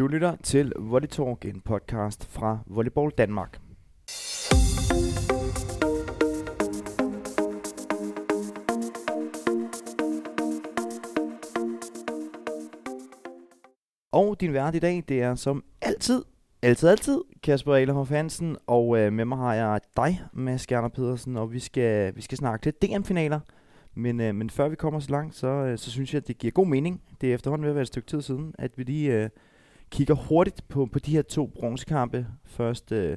Du lytter til Volley Talk, en podcast fra Volleyball Danmark. Og din vært i dag, det er som altid, altid, altid, Kasper Ehlehoff Hansen. Og øh, med mig har jeg dig, Mads Gerner Pedersen, og vi skal, vi skal snakke til DM-finaler. Men, øh, men før vi kommer så langt, så, øh, så synes jeg, at det giver god mening. Det er efterhånden ved at være et stykke tid siden, at vi lige øh, kigger hurtigt på, på de her to bronzekampe. Først øh,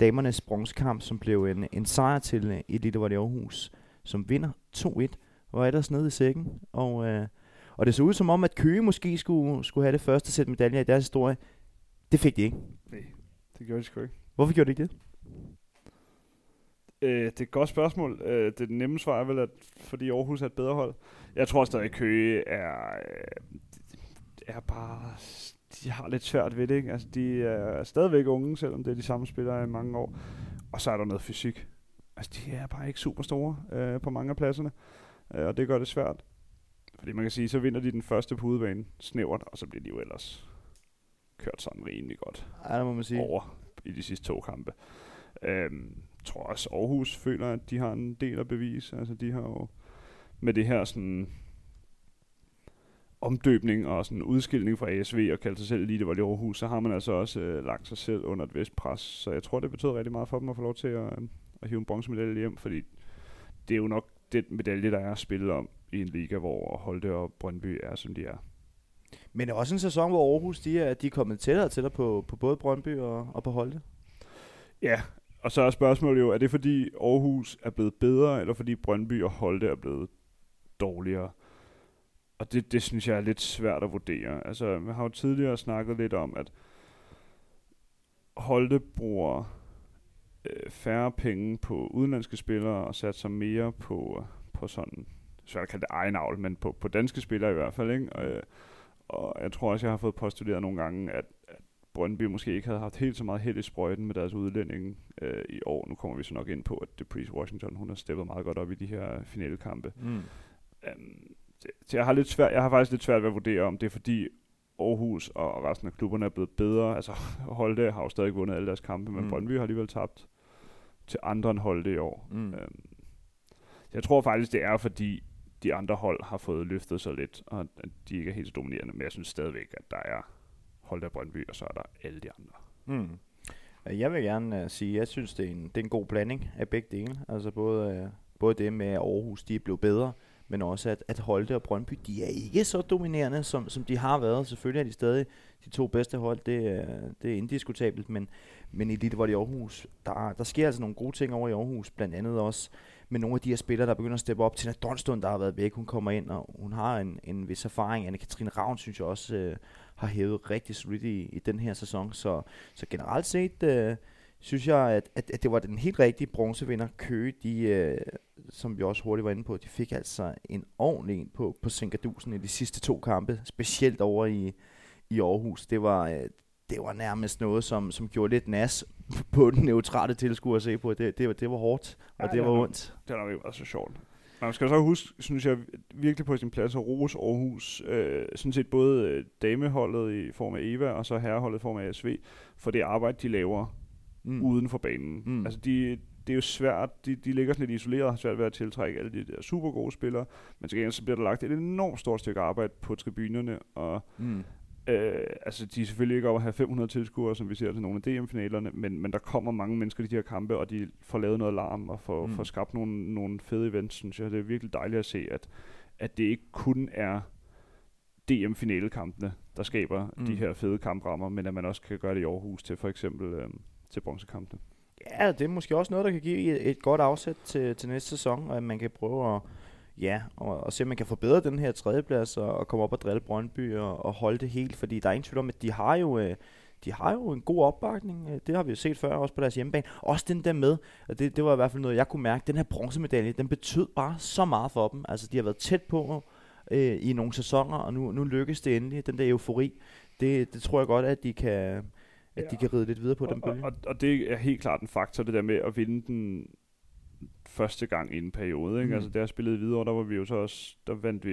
damernes bronzekamp, som blev en, en sejr til øh, Elite Volley Aarhus, som vinder 2-1 og er ellers nede i sækken. Og, øh, og det så ud som om, at Køge måske skulle, skulle have det første sæt medaljer i deres historie. Det fik de ikke. Nej, det gjorde de sgu ikke. Hvorfor gjorde de ikke det? Øh, det er et godt spørgsmål. Øh, det nemme svar er vel, at fordi Aarhus er et bedre hold. Jeg tror stadig, at Køge er, øh, er bare... De har lidt svært ved det, ikke? Altså, de er stadigvæk unge, selvom det er de samme spillere i mange år. Og så er der noget fysik. Altså, de er bare ikke super store øh, på mange af pladserne. Øh, og det gør det svært. Fordi man kan sige, så vinder de den første på udebane snævert, og så bliver de jo ellers kørt sådan rimelig godt Ja, det må man sige. over i de sidste to kampe. Øhm, tror også, Aarhus føler, at de har en del at bevise. Altså, de har jo med det her sådan omdøbning og sådan udskilning fra ASV og kalde sig selv Elite Volley Aarhus, så har man altså også øh, lagt sig selv under et vist pres. Så jeg tror, det betyder rigtig meget for dem at få lov til at, øh, at hive en bronzemedalje hjem, fordi det er jo nok den medalje, der er spillet om i en liga, hvor Holte og Brøndby er, som de er. Men det er også en sæson, hvor Aarhus de er, de er kommet tættere og tættere på, på både Brøndby og, og på Holte. Ja, og så er spørgsmålet jo, er det fordi Aarhus er blevet bedre, eller fordi Brøndby og Holte er blevet dårligere? Og det, det synes jeg er lidt svært at vurdere. Altså, vi har jo tidligere snakket lidt om, at Holte bruger øh, færre penge på udenlandske spillere og satser mere på, på sådan, svært at kalde det egen avl, men på, på danske spillere i hvert fald. Ikke? Og, øh, og jeg tror også, jeg har fået postuleret nogle gange, at, at Brøndby måske ikke havde haft helt så meget held i sprøjten med deres udlænding øh, i år. Nu kommer vi så nok ind på, at Deprice Washington, hun har steppet meget godt op i de her finalekampe. Mm. Um, så jeg har, lidt svært, jeg har faktisk lidt svært ved at vurdere, om det er fordi Aarhus og resten af klubberne er blevet bedre. Altså Holte har jo stadig vundet alle deres kampe, men Mm. Brøndby har alligevel tabt til andre end Holte i år. Mm. Um, jeg tror faktisk, det er fordi de andre hold har fået løftet sig lidt, og at de ikke er helt så dominerende. Men jeg synes stadigvæk, at der er Holte og Brøndby, og så er der alle de andre. Mm. Øh, Jeg vil gerne uh, sige, at jeg synes, det er, en, det er en god blanding af begge dele. Altså både, uh, både det med, at Aarhus de er blevet bedre, men også at, at Holte og Brøndby, de er ikke så dominerende, som, som de har været. Selvfølgelig er de stadig de to bedste hold, det, er- det er indiskutabelt, men, men i Elite i Aarhus, der, der sker altså nogle gode ting over i Aarhus, blandt andet også med nogle af de her spillere, der begynder at steppe op. Tina Donstund, der har været væk, hun kommer ind, og hun har en, en vis erfaring. Anne-Katrine Ravn, synes jeg også, øh, har hævet rigtig solidt i, i den her sæson. Så, så generelt set øh, synes jeg, at, at, at det var den helt rigtige bronzevinder. Køge, de, øh, som vi også hurtigt var inde på, de fik altså en ordentlig en på, på Sinkadusen i de sidste to kampe, specielt over i, i Aarhus. Det var, øh, det var nærmest noget, som, som gjorde lidt nas på den neutrale tilskuer at se på. Det, det, var, det var hårdt, og Ja, det var ja. ondt. Det har nok så sjovt. Men man skal så huske, synes jeg, virkelig på sin plads at rose Aarhus. Øh, sådan set både øh, dameholdet i form af Eva, og så herreholdet i form af ASV, for det arbejde, de laver mm. uden for banen. Mm. Altså, de, det er jo svært, de, de ligger sådan lidt isoleret og har svært ved at tiltrække alle de der super gode spillere, men til gengæld så bliver der lagt et enormt stort stykke arbejde på tribunerne, og Mm. Øh, altså, de er selvfølgelig ikke over at have 500 tilskuere, som vi ser til nogle af DM-finalerne, men, men der kommer mange mennesker i de her kampe, og de får lavet noget larm og får, Mm. får skabt nogle, nogle fede events, synes jeg. Det er virkelig dejligt at se, at, at det ikke kun er DM-finalekampene, der skaber mm. de her fede kamprammer, men at man også kan gøre det i Aarhus til for eksempel øh, til bronzekampene. Ja, det er måske også noget, der kan give et, godt afsæt til, til næste sæson, og at man kan prøve at, ja, og, og se, om man kan forbedre den her tredjeplads og, og komme op og drille Brøndby og, og holde det helt, fordi der er ingen tvivl om, at de har jo... Øh, de har jo en god opbakning, øh, det har vi jo set før, også på deres hjemmebane. Også den der med, og det, det var i hvert fald noget, jeg kunne mærke, den her bronzemedalje, den betød bare så meget for dem. Altså, de har været tæt på øh, i nogle sæsoner, og nu, nu lykkes det endelig, den der eufori. Det, det tror jeg godt, at de kan, at Ja. de kan ride lidt videre på og, den bølge. og, og, det er helt klart en faktor, det der med at vinde den første gang i en periode. Ikke? Mm. Altså, jeg spillede videre, der var vi jo så også, der vandt vi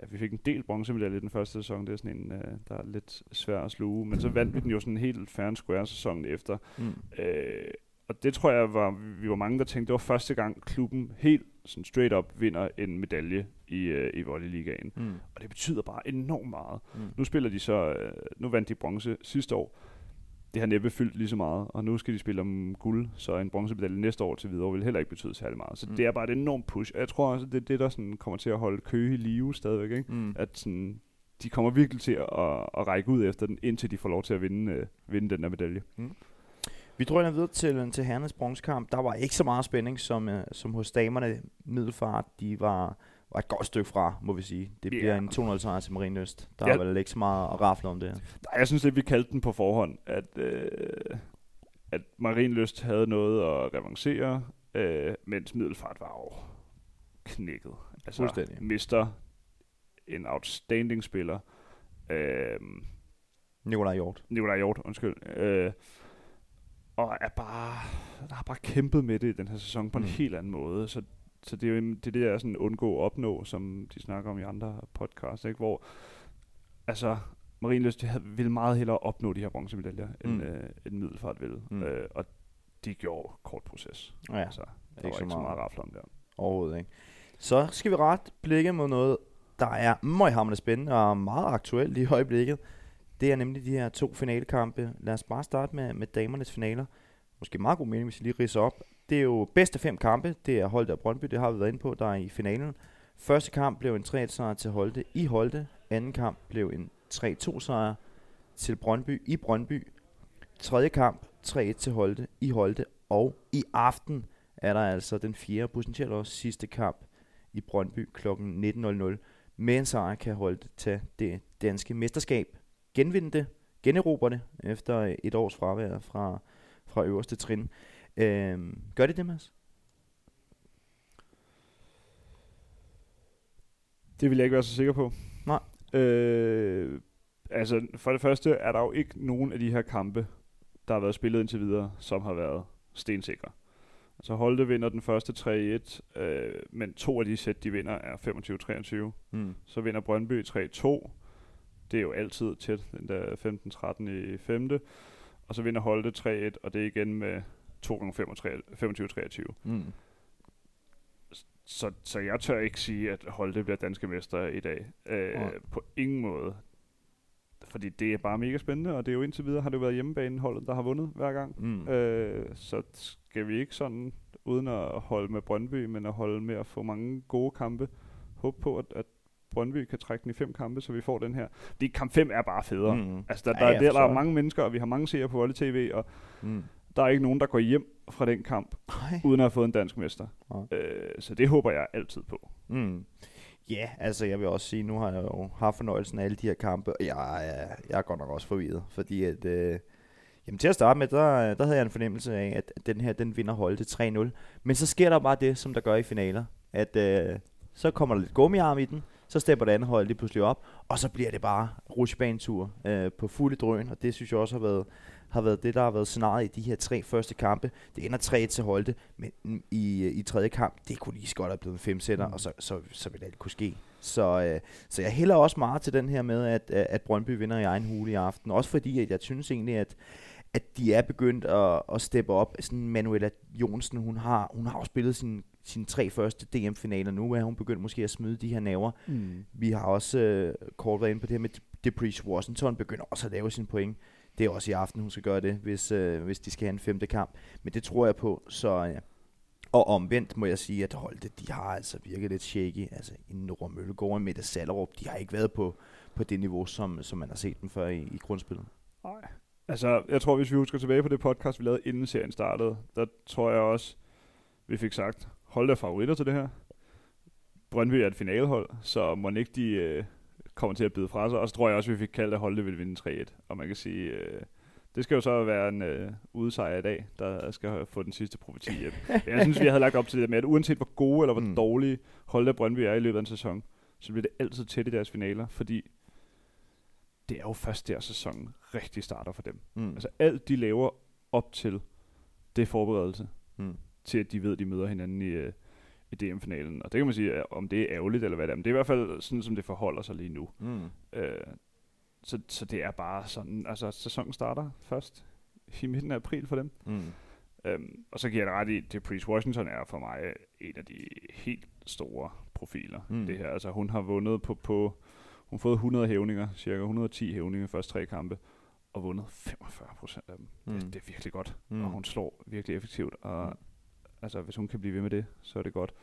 ja, vi fik en del bronzemedalje i den første sæson. Det er sådan en, øh, der er lidt svær at sluge. Men så vandt vi den jo sådan en helt fair and square sæsonen efter. Mm. Øh, og det tror jeg var, vi var mange, der tænkte, det var første gang klubben helt sådan straight up vinder en medalje i, øh, i volleyligaen. Mm. Og det betyder bare enormt meget. Mm. Nu spiller de så, øh, nu vandt de bronze sidste år. Det har næppe fyldt lige så meget, og nu skal de spille om guld, så en bronzemedalje næste år til videre vil heller ikke betyde særlig meget. Så Mm. mm. det er bare et enormt push, og jeg tror også, det er det, der sådan kommer til at holde Køge i live stadigvæk. Ikke? Mm. At sådan, de kommer virkelig til at, at række ud efter den, indtil de får lov til at vinde, øh, vinde den her medalje. Vi drøner videre til, til herrenes bronzekamp. Der var ikke så meget spænding som, øh, som hos damerne. Middelfart, de var, var et godt stykke fra, må vi sige. Det bliver en 200 sejr til Marienøst. Der Ja. er vel ikke så meget at rafle om det. Nej, jeg synes lidt, vi kaldte den på forhånd, at, øh, at Marienlyst havde noget at revancere, øh, mens Middelfart var jo knækket. Altså, Fuldstændig. mister en outstanding spiller, øh, Nikolaj Hjort. Nikolaj Hjort, undskyld, øh, og er bare, har bare kæmpet med det i den her sæson på en Mm. helt anden måde, så så det er jo det, er det jeg sådan undgå at opnå, som de snakker om i andre podcasts, ikke? hvor altså havde, ville meget hellere opnå de her bronzemedaljer, end, Mm. øh, end Middelfart ville. Mm. Øh, og de gjorde kort proces. Ja, Altså, der ikke var så ikke så meget. meget rafle om der. overhovedet ikke. Så skal vi ret blikke mod noget, der er møghamrende spændende og meget aktuelt i øjeblikket. Det er nemlig de her to finalekampe. Lad os bare starte med, med damernes finaler. Måske meget god mening, hvis jeg lige ridser op. Det er jo bedste fem kampe. Det er Holte og Brøndby, det har vi været inde på, der er i finalen. Første kamp blev en 3-1 sejr til Holte i Holte. Anden kamp blev en 3-2 sejr til Brøndby i Brøndby. Tredje kamp 3-1 til Holte i Holte. Og i aften er der altså den fjerde, potentielt også sidste kamp i Brøndby kl. 19.00. Med en sejr kan Holte tage det danske mesterskab. Genvinde det, generobre det efter et års fravær fra, fra øverste trin. Øhm, gør det det, Mads? Det vil jeg ikke være så sikker på. Nej. Øh, altså, for det første er der jo ikke nogen af de her kampe, der har været spillet indtil videre, som har været stensikre. Altså Holte vinder den første 3-1, øh, men to af de sæt, de vinder, er 25-23. Mm. Så vinder Brøndby 3-2. Det er jo altid tæt, den der 15-13 i femte. Og så vinder Holte 3-1, og det er igen med 2 gange 25-23. Mm. Så, så jeg tør ikke sige, at Holte bliver danske mester i dag. Øh, Nej. på ingen måde. Fordi det er bare mega spændende, og det er jo indtil videre har det jo været hjemmebaneholdet, der har vundet hver gang. Mm. Øh, så skal vi ikke sådan, uden at holde med Brøndby, men at holde med at få mange gode kampe, håbe på, at, at Brøndby kan trække den i fem kampe, så vi får den her. Fordi kamp 5 er bare federe. Mm. Altså, der, Ja, der, jeg der, der er det. mange mennesker, og vi har mange seere på Volley TV, og Mm. der er ikke nogen, der går hjem fra den kamp, Nej. uden at have fået en dansk mester. Nej. Øh, så det håber jeg altid på. Mm. Ja, altså jeg vil også sige, nu har jeg jo haft fornøjelsen af alle de her kampe, og jeg er, jeg er godt nok også forvirret, fordi at, øh, jamen til at starte med, der, der havde jeg en fornemmelse af, at den her, den vinder Holte 3-0, men så sker der bare det, som der gør i finaler, at øh, så kommer der lidt gummiarm i den, så stepper det andet hold lige pludselig op, og så bliver det bare rutsjebanetur øh, på fulde drøn, og det synes jeg også har været, har været det, der har været scenariet i de her tre første kampe. Det ender 3 til Holte, men i, i tredje kamp, det kunne lige så godt have blevet en 5 sætter, Mm. og så, så, så vil alt kunne ske. Så, øh, så jeg hælder også meget til den her med, at, at Brøndby vinder i egen hule i aften. Også fordi, at jeg synes egentlig, at, at de er begyndt at, at steppe op. Sådan Manuela Jonsen, hun har, hun har jo spillet sin, sine tre første DM-finaler nu, er hun begyndt måske at smide de her naver. Mm. Vi har også øh, kort været inde på det her med Depreece Washington, begynder også at lave sine point. Det er også i aften, hun skal gøre det, hvis, øh, hvis de skal have en femte kamp. Men det tror jeg på, så... Øh, og omvendt må jeg sige, at Holte, de har altså virket lidt shaky. Altså en Nora Møllegaard og Mette Sallerup, de har ikke været på, på det niveau, som, som man har set dem før i, i grundspillet. Nej. Altså, jeg tror, hvis vi husker tilbage på det podcast, vi lavede inden serien startede, der tror jeg også, vi fik sagt, hold der favoritter til det her. Brøndby er et finalehold, så må ikke de øh, kommer til at bide fra sig. Og så tror jeg også, vi fik kaldt, at Holte vil vinde 3-1. Og man kan sige, øh, det skal jo så være en øh, udesejr i dag, der skal få den sidste profeti hjem. Jeg synes, vi havde lagt op til det med, at uanset hvor gode eller hvor Mm. dårlige Holte og Brøndby er i løbet af en sæson, så bliver det altid tæt i deres finaler, fordi det er jo først der sæsonen rigtig starter for dem. Mm. Altså alt de laver op til, det er forberedelse mm. til, at de ved, at de møder hinanden i, øh, i DM-finalen. Og det kan man sige, om det er ærgerligt eller hvad det er, men det er i hvert fald sådan, som det forholder sig lige nu. Mm. Øh, så, så det er bare sådan, altså sæsonen starter først i midten af april for dem. Mm. Øhm, og så giver jeg det ret i, at Priest Washington er for mig en af de helt store profiler. Mm. Det her. Altså, hun har vundet på, på hun har fået 100 hævninger, cirka 110 hævninger første tre kampe, og vundet 45 procent af dem. Mm. Det, det er virkelig godt, Mm. og hun slår virkelig effektivt. Og Mm. altså, hvis hun kan blive ved med det, så er det godt.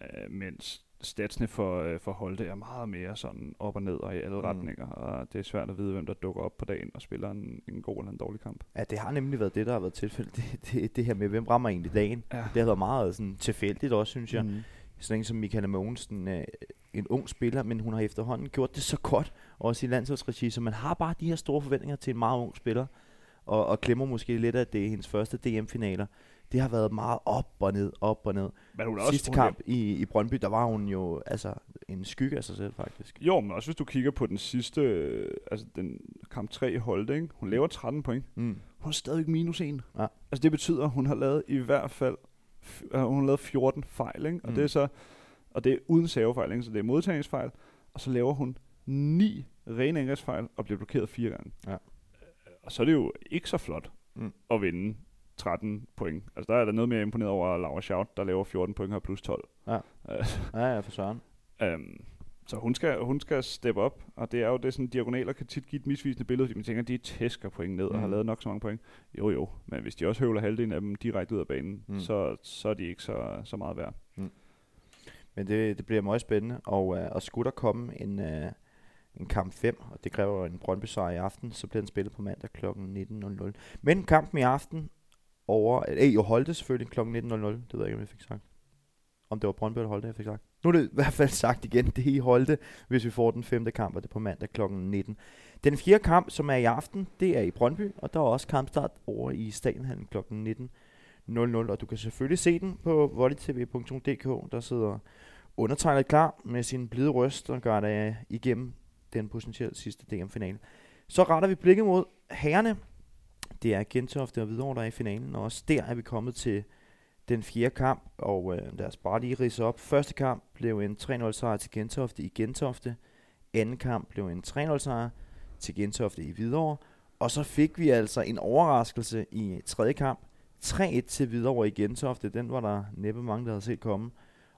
Uh, mens statsene for, uh, for Holte er meget mere sådan op og ned og i alle mm. retninger, og det er svært at vide, hvem der dukker op på dagen og spiller en, en god eller en dårlig kamp. Ja, det har nemlig været det, der har været tilfældet. Det, det, det her med, hvem rammer egentlig dagen. Ja. Det har været meget sådan, tilfældigt også, synes jeg. Mm. Sådan en som Michaela Mogensen, øh, en ung spiller, men hun har efterhånden gjort det så godt, også i landsholdsregi, så man har bare de her store forventninger til en meget ung spiller, og, og glemmer måske lidt, at det er hendes første DM-finaler. Det har været meget op og ned, op og ned. Men hun er også, Sidste hun er- kamp i, i Brøndby, der var hun jo altså en skygge af sig selv, faktisk. Jo, men også hvis du kigger på den sidste, øh, altså den kamp 3 i Holte, ikke? hun laver 13 point. Mm. Hun har stadigvæk minus 1. Ja. Altså det betyder, at hun har lavet i hvert fald, øh, hun har lavet 14 fejl, ikke? Og Mm. det er så, og det er uden savefejl, ikke? Så det er modtagningsfejl. Og så laver hun 9 rene angrebsfejl og bliver blokeret fire gange. Ja. Og så er det jo ikke så flot Mm. at vinde 13 point. Altså der er der noget mere imponeret over Laura Schaut, der laver 14 point og plus 12. Ja. Øh, Ja, ja, for søren. Um, så hun skal, hun skal steppe op, og det er jo det, sådan, diagonaler kan tit give et misvisende billede, fordi man tænker, de tæsker point ned mm. og har Mm. lavet nok så mange point. Jo jo, men hvis de også høvler halvdelen af dem direkte ud af banen, Mm. mm. så, så er de ikke så, så meget værd. Men det, det bliver meget spændende, og, øh, og skulle der komme en, øh, en kamp 5, og det kræver en Brøndby sejr i aften, så bliver den spillet på mandag kl. 19.00. Men kampen i aften over, øh, jo Holte selvfølgelig kl. 19.00, det ved jeg ikke, om jeg fik sagt. Om det var Brøndby eller Holte, jeg fik sagt. Nu er det i hvert fald sagt igen, det er i holdte, hvis vi får den femte kamp, og det er på mandag kl. 19. Den fjerde kamp, som er i aften, det er i Brøndby, og der er også kampstart over i Stadionhallen kl. 19.00, og du kan selvfølgelig se den på volleytv.dk, der sidder undertegnet klar med sin blide røst og gør det igennem den potentielt sidste DM-finale. Så retter vi blikket mod herrene. Det er Gentofte og Hvidovre, der er i finalen, og også der er vi kommet til den fjerde kamp, og øh, lad os bare lige rise op. Første kamp blev en 3-0 sejr til Gentofte i Gentofte. Anden kamp blev en 3-0 sejr til Gentofte i Hvidovre. Og så fik vi altså en overraskelse i tredje kamp. 3-1 til Hvidovre i Gentofte. Den var der næppe mange, der havde set komme.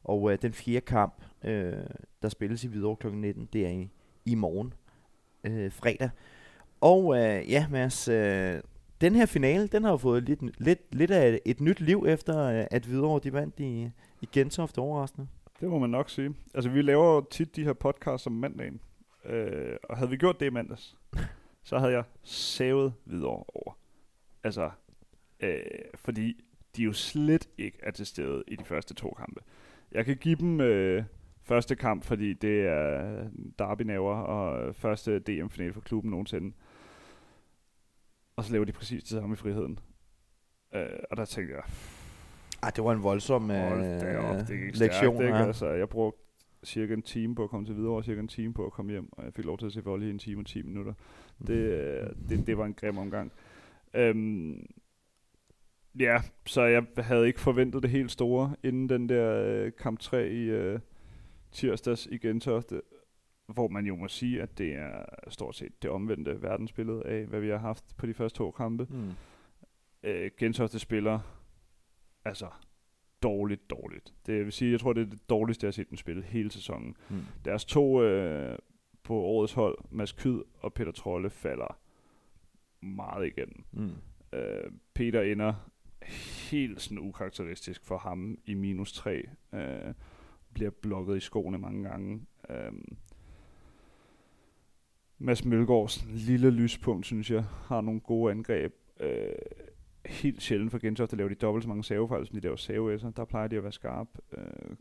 Og øh, den fjerde kamp, øh, der spilles i Hvidovre kl. 19, det er i, i morgen, øh, fredag. Og øh, ja, Mads, øh, den her finale, den har jo fået lidt, lidt, lidt af et, nyt liv, efter øh, at Hvidovre de vandt i, i Gentofte overraskende. Det må man nok sige. Altså vi laver tit de her podcasts om mandagen, øh, og havde vi gjort det i mandags, så havde jeg savet videre over. Altså, øh, fordi de jo slet ikke er til stede i de første to kampe. Jeg kan give dem øh, første kamp, fordi det er derby og første DM-finale for klubben nogensinde. Og så laver de præcis det samme i friheden. Øh, og der tænkte jeg, Ej, det var en voldsom øh, op, det gik lektion. stærkt, ikke? ja. Altså, jeg brugte cirka en time på at komme til videre, og cirka en time på at komme hjem, og jeg fik lov til at se volley i en time og 10 minutter. Det, øh, det, det var en grim omgang. Øhm, ja, så jeg havde ikke forventet det helt store, inden den der øh, kamp 3 i øh, tirsdags i Gentofte, hvor man jo må sige, at det er stort set det omvendte verdensbillede af, hvad vi har haft på de første to kampe Mm. øh, Gentofte spiller altså dårligt, dårligt. Det vil sige, jeg tror, det er det dårligste, jeg har set dem spille hele sæsonen. Mm. Deres to øh, på årets hold, Mads Kyd og Peter Trolle, falder meget igennem. Mm. Øh, Peter ender helt sådan ukarakteristisk for ham i minus 3. Øh, bliver blokket i skoene mange gange. Øh, Mads Mølgaards lille lyspunkt, synes jeg, har nogle gode angreb. Øh, helt sjældent for Gentofte laver de dobbelt så mange savefejl, som de laver saveæsser. Der plejer de at være skarp. Øh,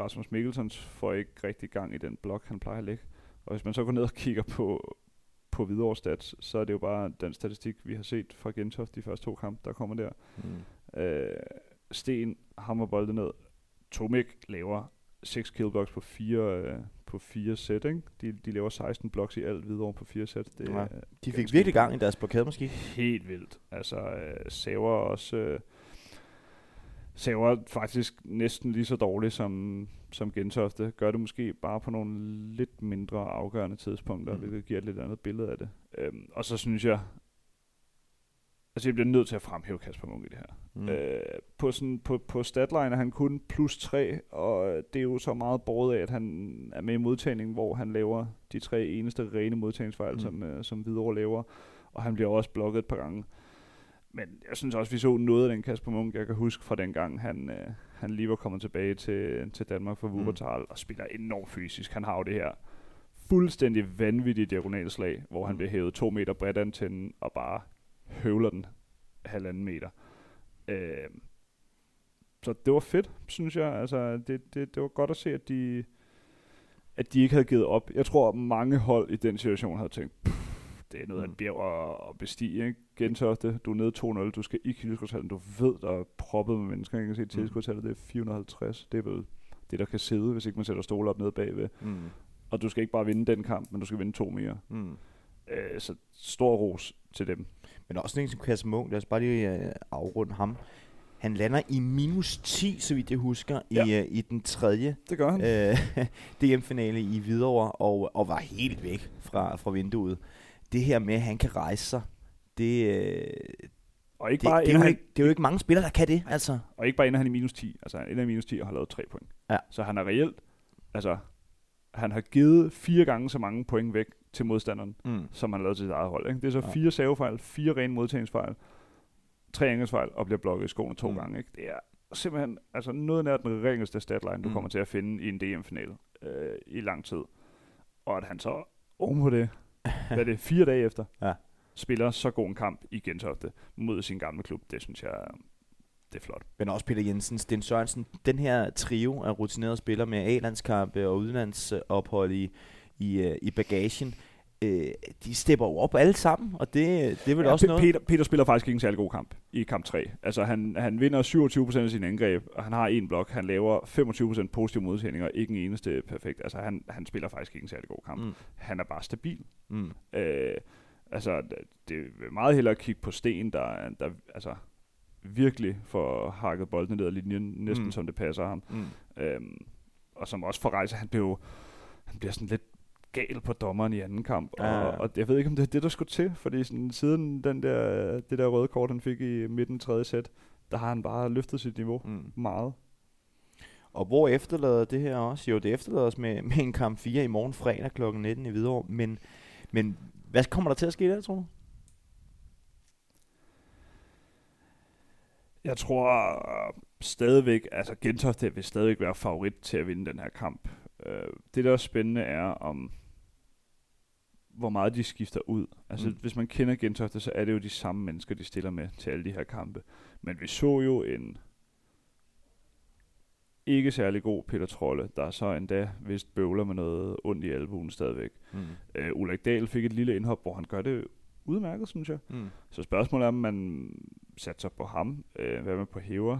Rasmus Mikkelsons får ikke rigtig gang i den blok, han plejer at lægge. Og hvis man så går ned og kigger på, på Hvidovre Stats, så er det jo bare den statistik, vi har set fra Gentofte de første to kampe, der kommer der. Mm. Øh, Sten hammer bolden ned. Tomek laver 6 killblocks på fire, øh, på fire sæt, ikke? De, de laver 16 blocks i alt videre på fire sæt. Det Ja. De fik virkelig gang i deres blokade måske. helt vildt. Altså, øh, Saver også... Øh, Saver faktisk næsten lige så dårligt som, som Gentofte. Gør det måske bare på nogle lidt mindre afgørende tidspunkter, mm. hvilket giver et lidt andet billede af det. Øhm, og så synes jeg, altså jeg bliver nødt til at fremhæve Kasper Munk i det her. Mm. Øh, på, sådan, på, på statline er han kun plus 3, og det er jo så meget båret af, at han er med i modtagningen, hvor han laver de tre eneste rene modtagningsfejl, mm. som, uh, som Hvidovre laver, og han bliver også blokket et par gange. Men jeg synes også, vi så noget af den Kasper Munk, jeg kan huske fra den gang, han, uh, han lige var kommet tilbage til, til Danmark for Wuppertal, mm. og spiller enormt fysisk. Han har jo det her fuldstændig vanvittige diagonalslag, hvor han mm. bliver hævet to meter bredt antennen og bare høvler den halvanden meter. Øh, så det var fedt, synes jeg. Altså, det, det, det var godt at se, at de, at de ikke havde givet op. Jeg tror, at mange hold i den situation havde tænkt, det er noget af en mm. bjerg at, bestige. Ikke? Gentofte, du er nede 2-0, du skal i tilskudshallen, du ved, der er proppet med mennesker. Jeg kan se, at mm. tilskudshallen det er 450. Det er vel det, der kan sidde, hvis ikke man sætter stole op nede bagved. Mm. Og du skal ikke bare vinde den kamp, men du skal vinde to mere. Mm. Øh, så stor ros til dem. Men også en som Munk, lad os bare lige uh, afrunde ham. Han lander i minus 10, så vidt jeg husker, ja. i, uh, i den tredje det gør han. Uh, DM-finale i Hvidovre, og, og var helt væk fra, fra vinduet. Det her med, at han kan rejse sig, det, uh, og ikke det, bare det, er jo han, ikke, det er jo ikke mange spillere, der kan det. Altså. Og ikke bare inden han i minus 10. Altså han ender i minus 10 og har lavet 3 point. Ja. Så han er reelt, altså han har givet fire gange så mange point væk til modstanderen, mm. som han lavede til sit eget hold. Ikke? Det er så ja. fire savefejl, fire rene modtagningsfejl, tre angrebsfejl og bliver blokket i skoene to mm. gange. Ikke? Det er simpelthen altså noget nær den ringeste statline, du mm. kommer til at finde i en DM-finale øh, i lang tid. Og at han så oven på det, hvad er det, fire dage efter, ja. spiller så god en kamp i Gentofte mod sin gamle klub, det synes jeg, det er flot. Men også Peter Jensen, Sten Sørensen, den her trio af rutinerede spillere med A-landskampe og udlandsophold i, i, øh, i bagagen, øh, de stepper jo op alle sammen, og det, det er vel ja, også P- noget... Peter, Peter spiller faktisk ikke en særlig god kamp i kamp 3. Altså han, han vinder 27% af sine angreb, og han har en blok. Han laver 25% positive modtagninger, ikke en eneste perfekt. Altså han, han spiller faktisk ikke en særlig god kamp. Mm. Han er bare stabil. Mm. Øh, altså det er meget hellere at kigge på Sten, der, der altså virkelig får hakket bolden ned ad linjen, næsten mm. som det passer ham. Mm. Øhm, og som også får rejse, han bliver han bliver sådan lidt gal på dommeren i anden kamp, og, ja. og jeg ved ikke, om det er det, der skulle til, fordi sådan, siden den der, det der røde kort, han fik i midten tredje sæt, der har han bare løftet sit niveau mm. meget. Og hvor efterlader det her også? Jo, det efterlader os med, med en kamp 4 i morgen fredag kl. 19 i Hvidovre, men, men hvad kommer der til at ske der, tror du? Jeg tror stadigvæk, altså Gentofte vil stadigvæk være favorit til at vinde den her kamp. Uh, det, der er spændende, er om hvor meget de skifter ud. Altså, mm. hvis man kender Gentofte, så er det jo de samme mennesker, de stiller med til alle de her kampe. Men vi så jo en ikke særlig god Peter Trolle, der så endda vist bøvler med noget ondt i albuen stadigvæk. Mm. Uh, Ulrik Dahl fik et lille indhop, hvor han gør det udmærket, synes jeg. Mm. Så spørgsmålet er, om man satser på ham. Øh, hvad med på hæver?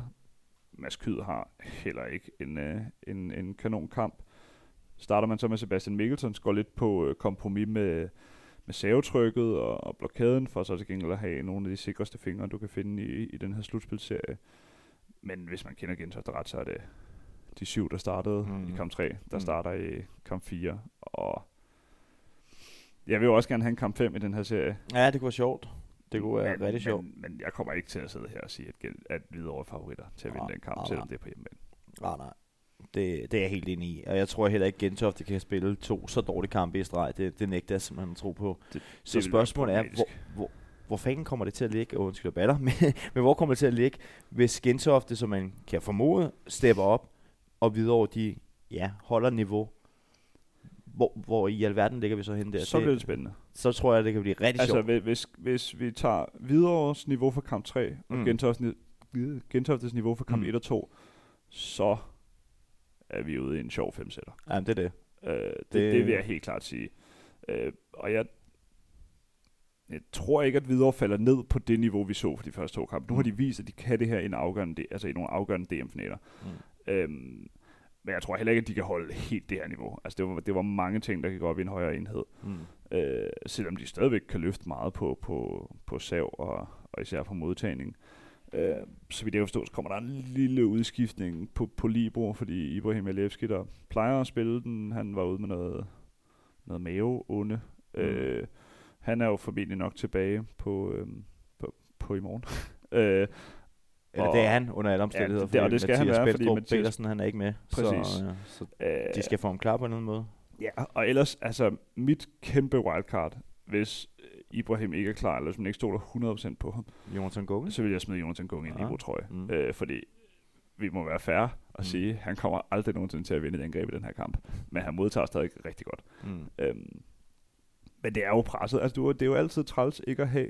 Mads Kyd har heller ikke en, øh, en, en kanonkamp. Starter man så med Sebastian Mikkelsen, går lidt på øh, kompromis med, med savetrykket og, og blokaden, for så til gengæld at have nogle af de sikreste fingre, du kan finde i, i den her slutspilserie. Men hvis man kender Gentofte ret, så er det de syv, der startede mm. i kamp 3, der mm. starter i kamp 4. Og jeg vil jo også gerne have en kamp 5 i den her serie. Ja, det kunne være sjovt. Det kunne være men, rigtig sjovt. Men, men jeg kommer ikke til at sidde her og sige, at, at Hvidovre favoritter til at vinde den kamp, nej, selvom nej. det er på hjemmebane. Nej, nej. Det, det er jeg helt enig i. Og jeg tror heller ikke, Gentofte kan spille to så dårlige kampe i streg. Det, det nægter jeg simpelthen tro på. Det, så det spørgsmålet er, hvor, hvor, hvor fanden kommer det til at ligge? Oh, undskyld, batter. Men, men hvor kommer det til at ligge, hvis Gentofte, som man kan formode, stepper op, og videre de ja, holder niveau hvor, hvor i alverden ligger vi så hen der? Så bliver det spændende. Så tror jeg, det kan blive rigtig altså, sjovt. Hvis, hvis vi tager Hvidovres niveau for kamp 3, mm. og Gentoftes, Gentoftes niveau for kamp mm. 1 og 2, så er vi ude i en sjov femsætter. Ja, det er det. Øh, det, det. Det vil jeg helt klart sige. Øh, og jeg, jeg tror ikke, at Hvidovre falder ned på det niveau, vi så for de første to kampe. Nu har de vist, at de kan det her i, en afgørende, altså i nogle afgørende DM-finaler. Mm. Øhm, men jeg tror heller ikke, at de kan holde helt det her niveau. Altså, det var, det var mange ting, der kan gå op i en højere enhed. Mm. Øh, selvom de stadigvæk kan løfte meget på, på, på sav og, og især på modtagning. Øh, så vidt jeg kan forstå, så kommer der en lille udskiftning på, på Libro, fordi Ibrahim Alevski, der plejer at spille den, han var ude med noget, noget maveonde. Mm. Øh, han er jo formentlig nok tilbage på, øh, på, på i morgen. øh, eller og, det er han under alle omstændigheder, ja, det, og det skal Mathias han være, fordi Mathias... Petersen, han er ikke med. Præcis. Så, ja, så øh, de skal få ham klar på en anden måde. Ja, og ellers, altså, mit kæmpe wildcard, hvis Ibrahim ikke er klar, eller hvis man ikke stoler 100% på ham, Jonathan Gunge? så vil jeg smide Jonathan Gunge ja. i Libro, tror jeg. Mm. Øh, fordi vi må være færre at mm. sige, han kommer aldrig nogensinde til at vinde den greb i den her kamp. Men han modtager stadig rigtig godt. Mm. Øhm, men det er jo presset. Altså, du, det er jo altid træls ikke at have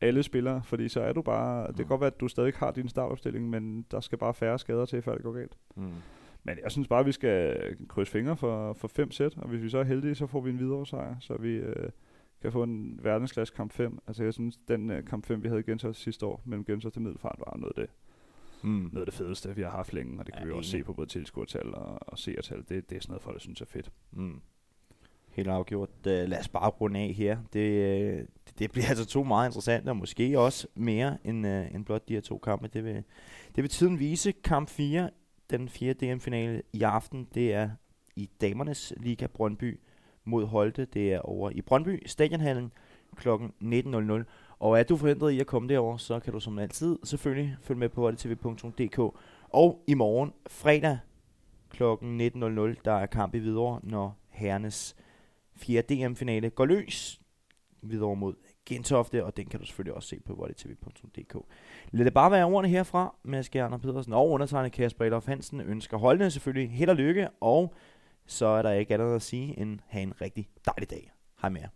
alle spillere, fordi så er du bare... Mm. Det kan mm. godt være, at du stadig har din startopstilling, men der skal bare færre skader til, før det går galt. Mm. Men jeg synes bare, at vi skal krydse fingre for, for fem sæt, og hvis vi så er heldige, så får vi en videre sejr, så vi øh, kan få en verdensklasse kamp 5. Altså jeg synes, den øh, kamp 5, vi havde i Gentofte sidste år, mellem Gentofte til Middelfart, var noget af det, mm. noget af det fedeste, vi har haft længe, og det kan ja, vi også se på både tilskuertal og, og seertal. Det, det er sådan noget, folk synes er fedt. Mm. Helt afgjort. Uh, lad os bare runde af her. Det, uh, det, det bliver altså to meget interessante, og måske også mere end, uh, end blot de her to kampe. Det vil, det vil tiden vise. Kamp 4, den fjerde DM-finale i aften, det er i damernes Liga Brøndby mod Holte. Det er over i Brøndby Stadionhallen kl. 19.00. Og er du forhindret i at komme derover, så kan du som altid selvfølgelig følge med på tv.dk. Og i morgen, fredag kl. 19.00, der er kamp i Hvidovre, når herrenes 4. DM-finale går løs. Hvidovre mod Gentofte, og den kan du selvfølgelig også se på volleytv.dk. Lad det bare være ordene herfra Mads Gerner Pedersen og undertegnet Kasper Adolf Hansen. Ønsker holdene selvfølgelig held og lykke, og så er der ikke andet at sige end have en rigtig dejlig dag. Hej med jer.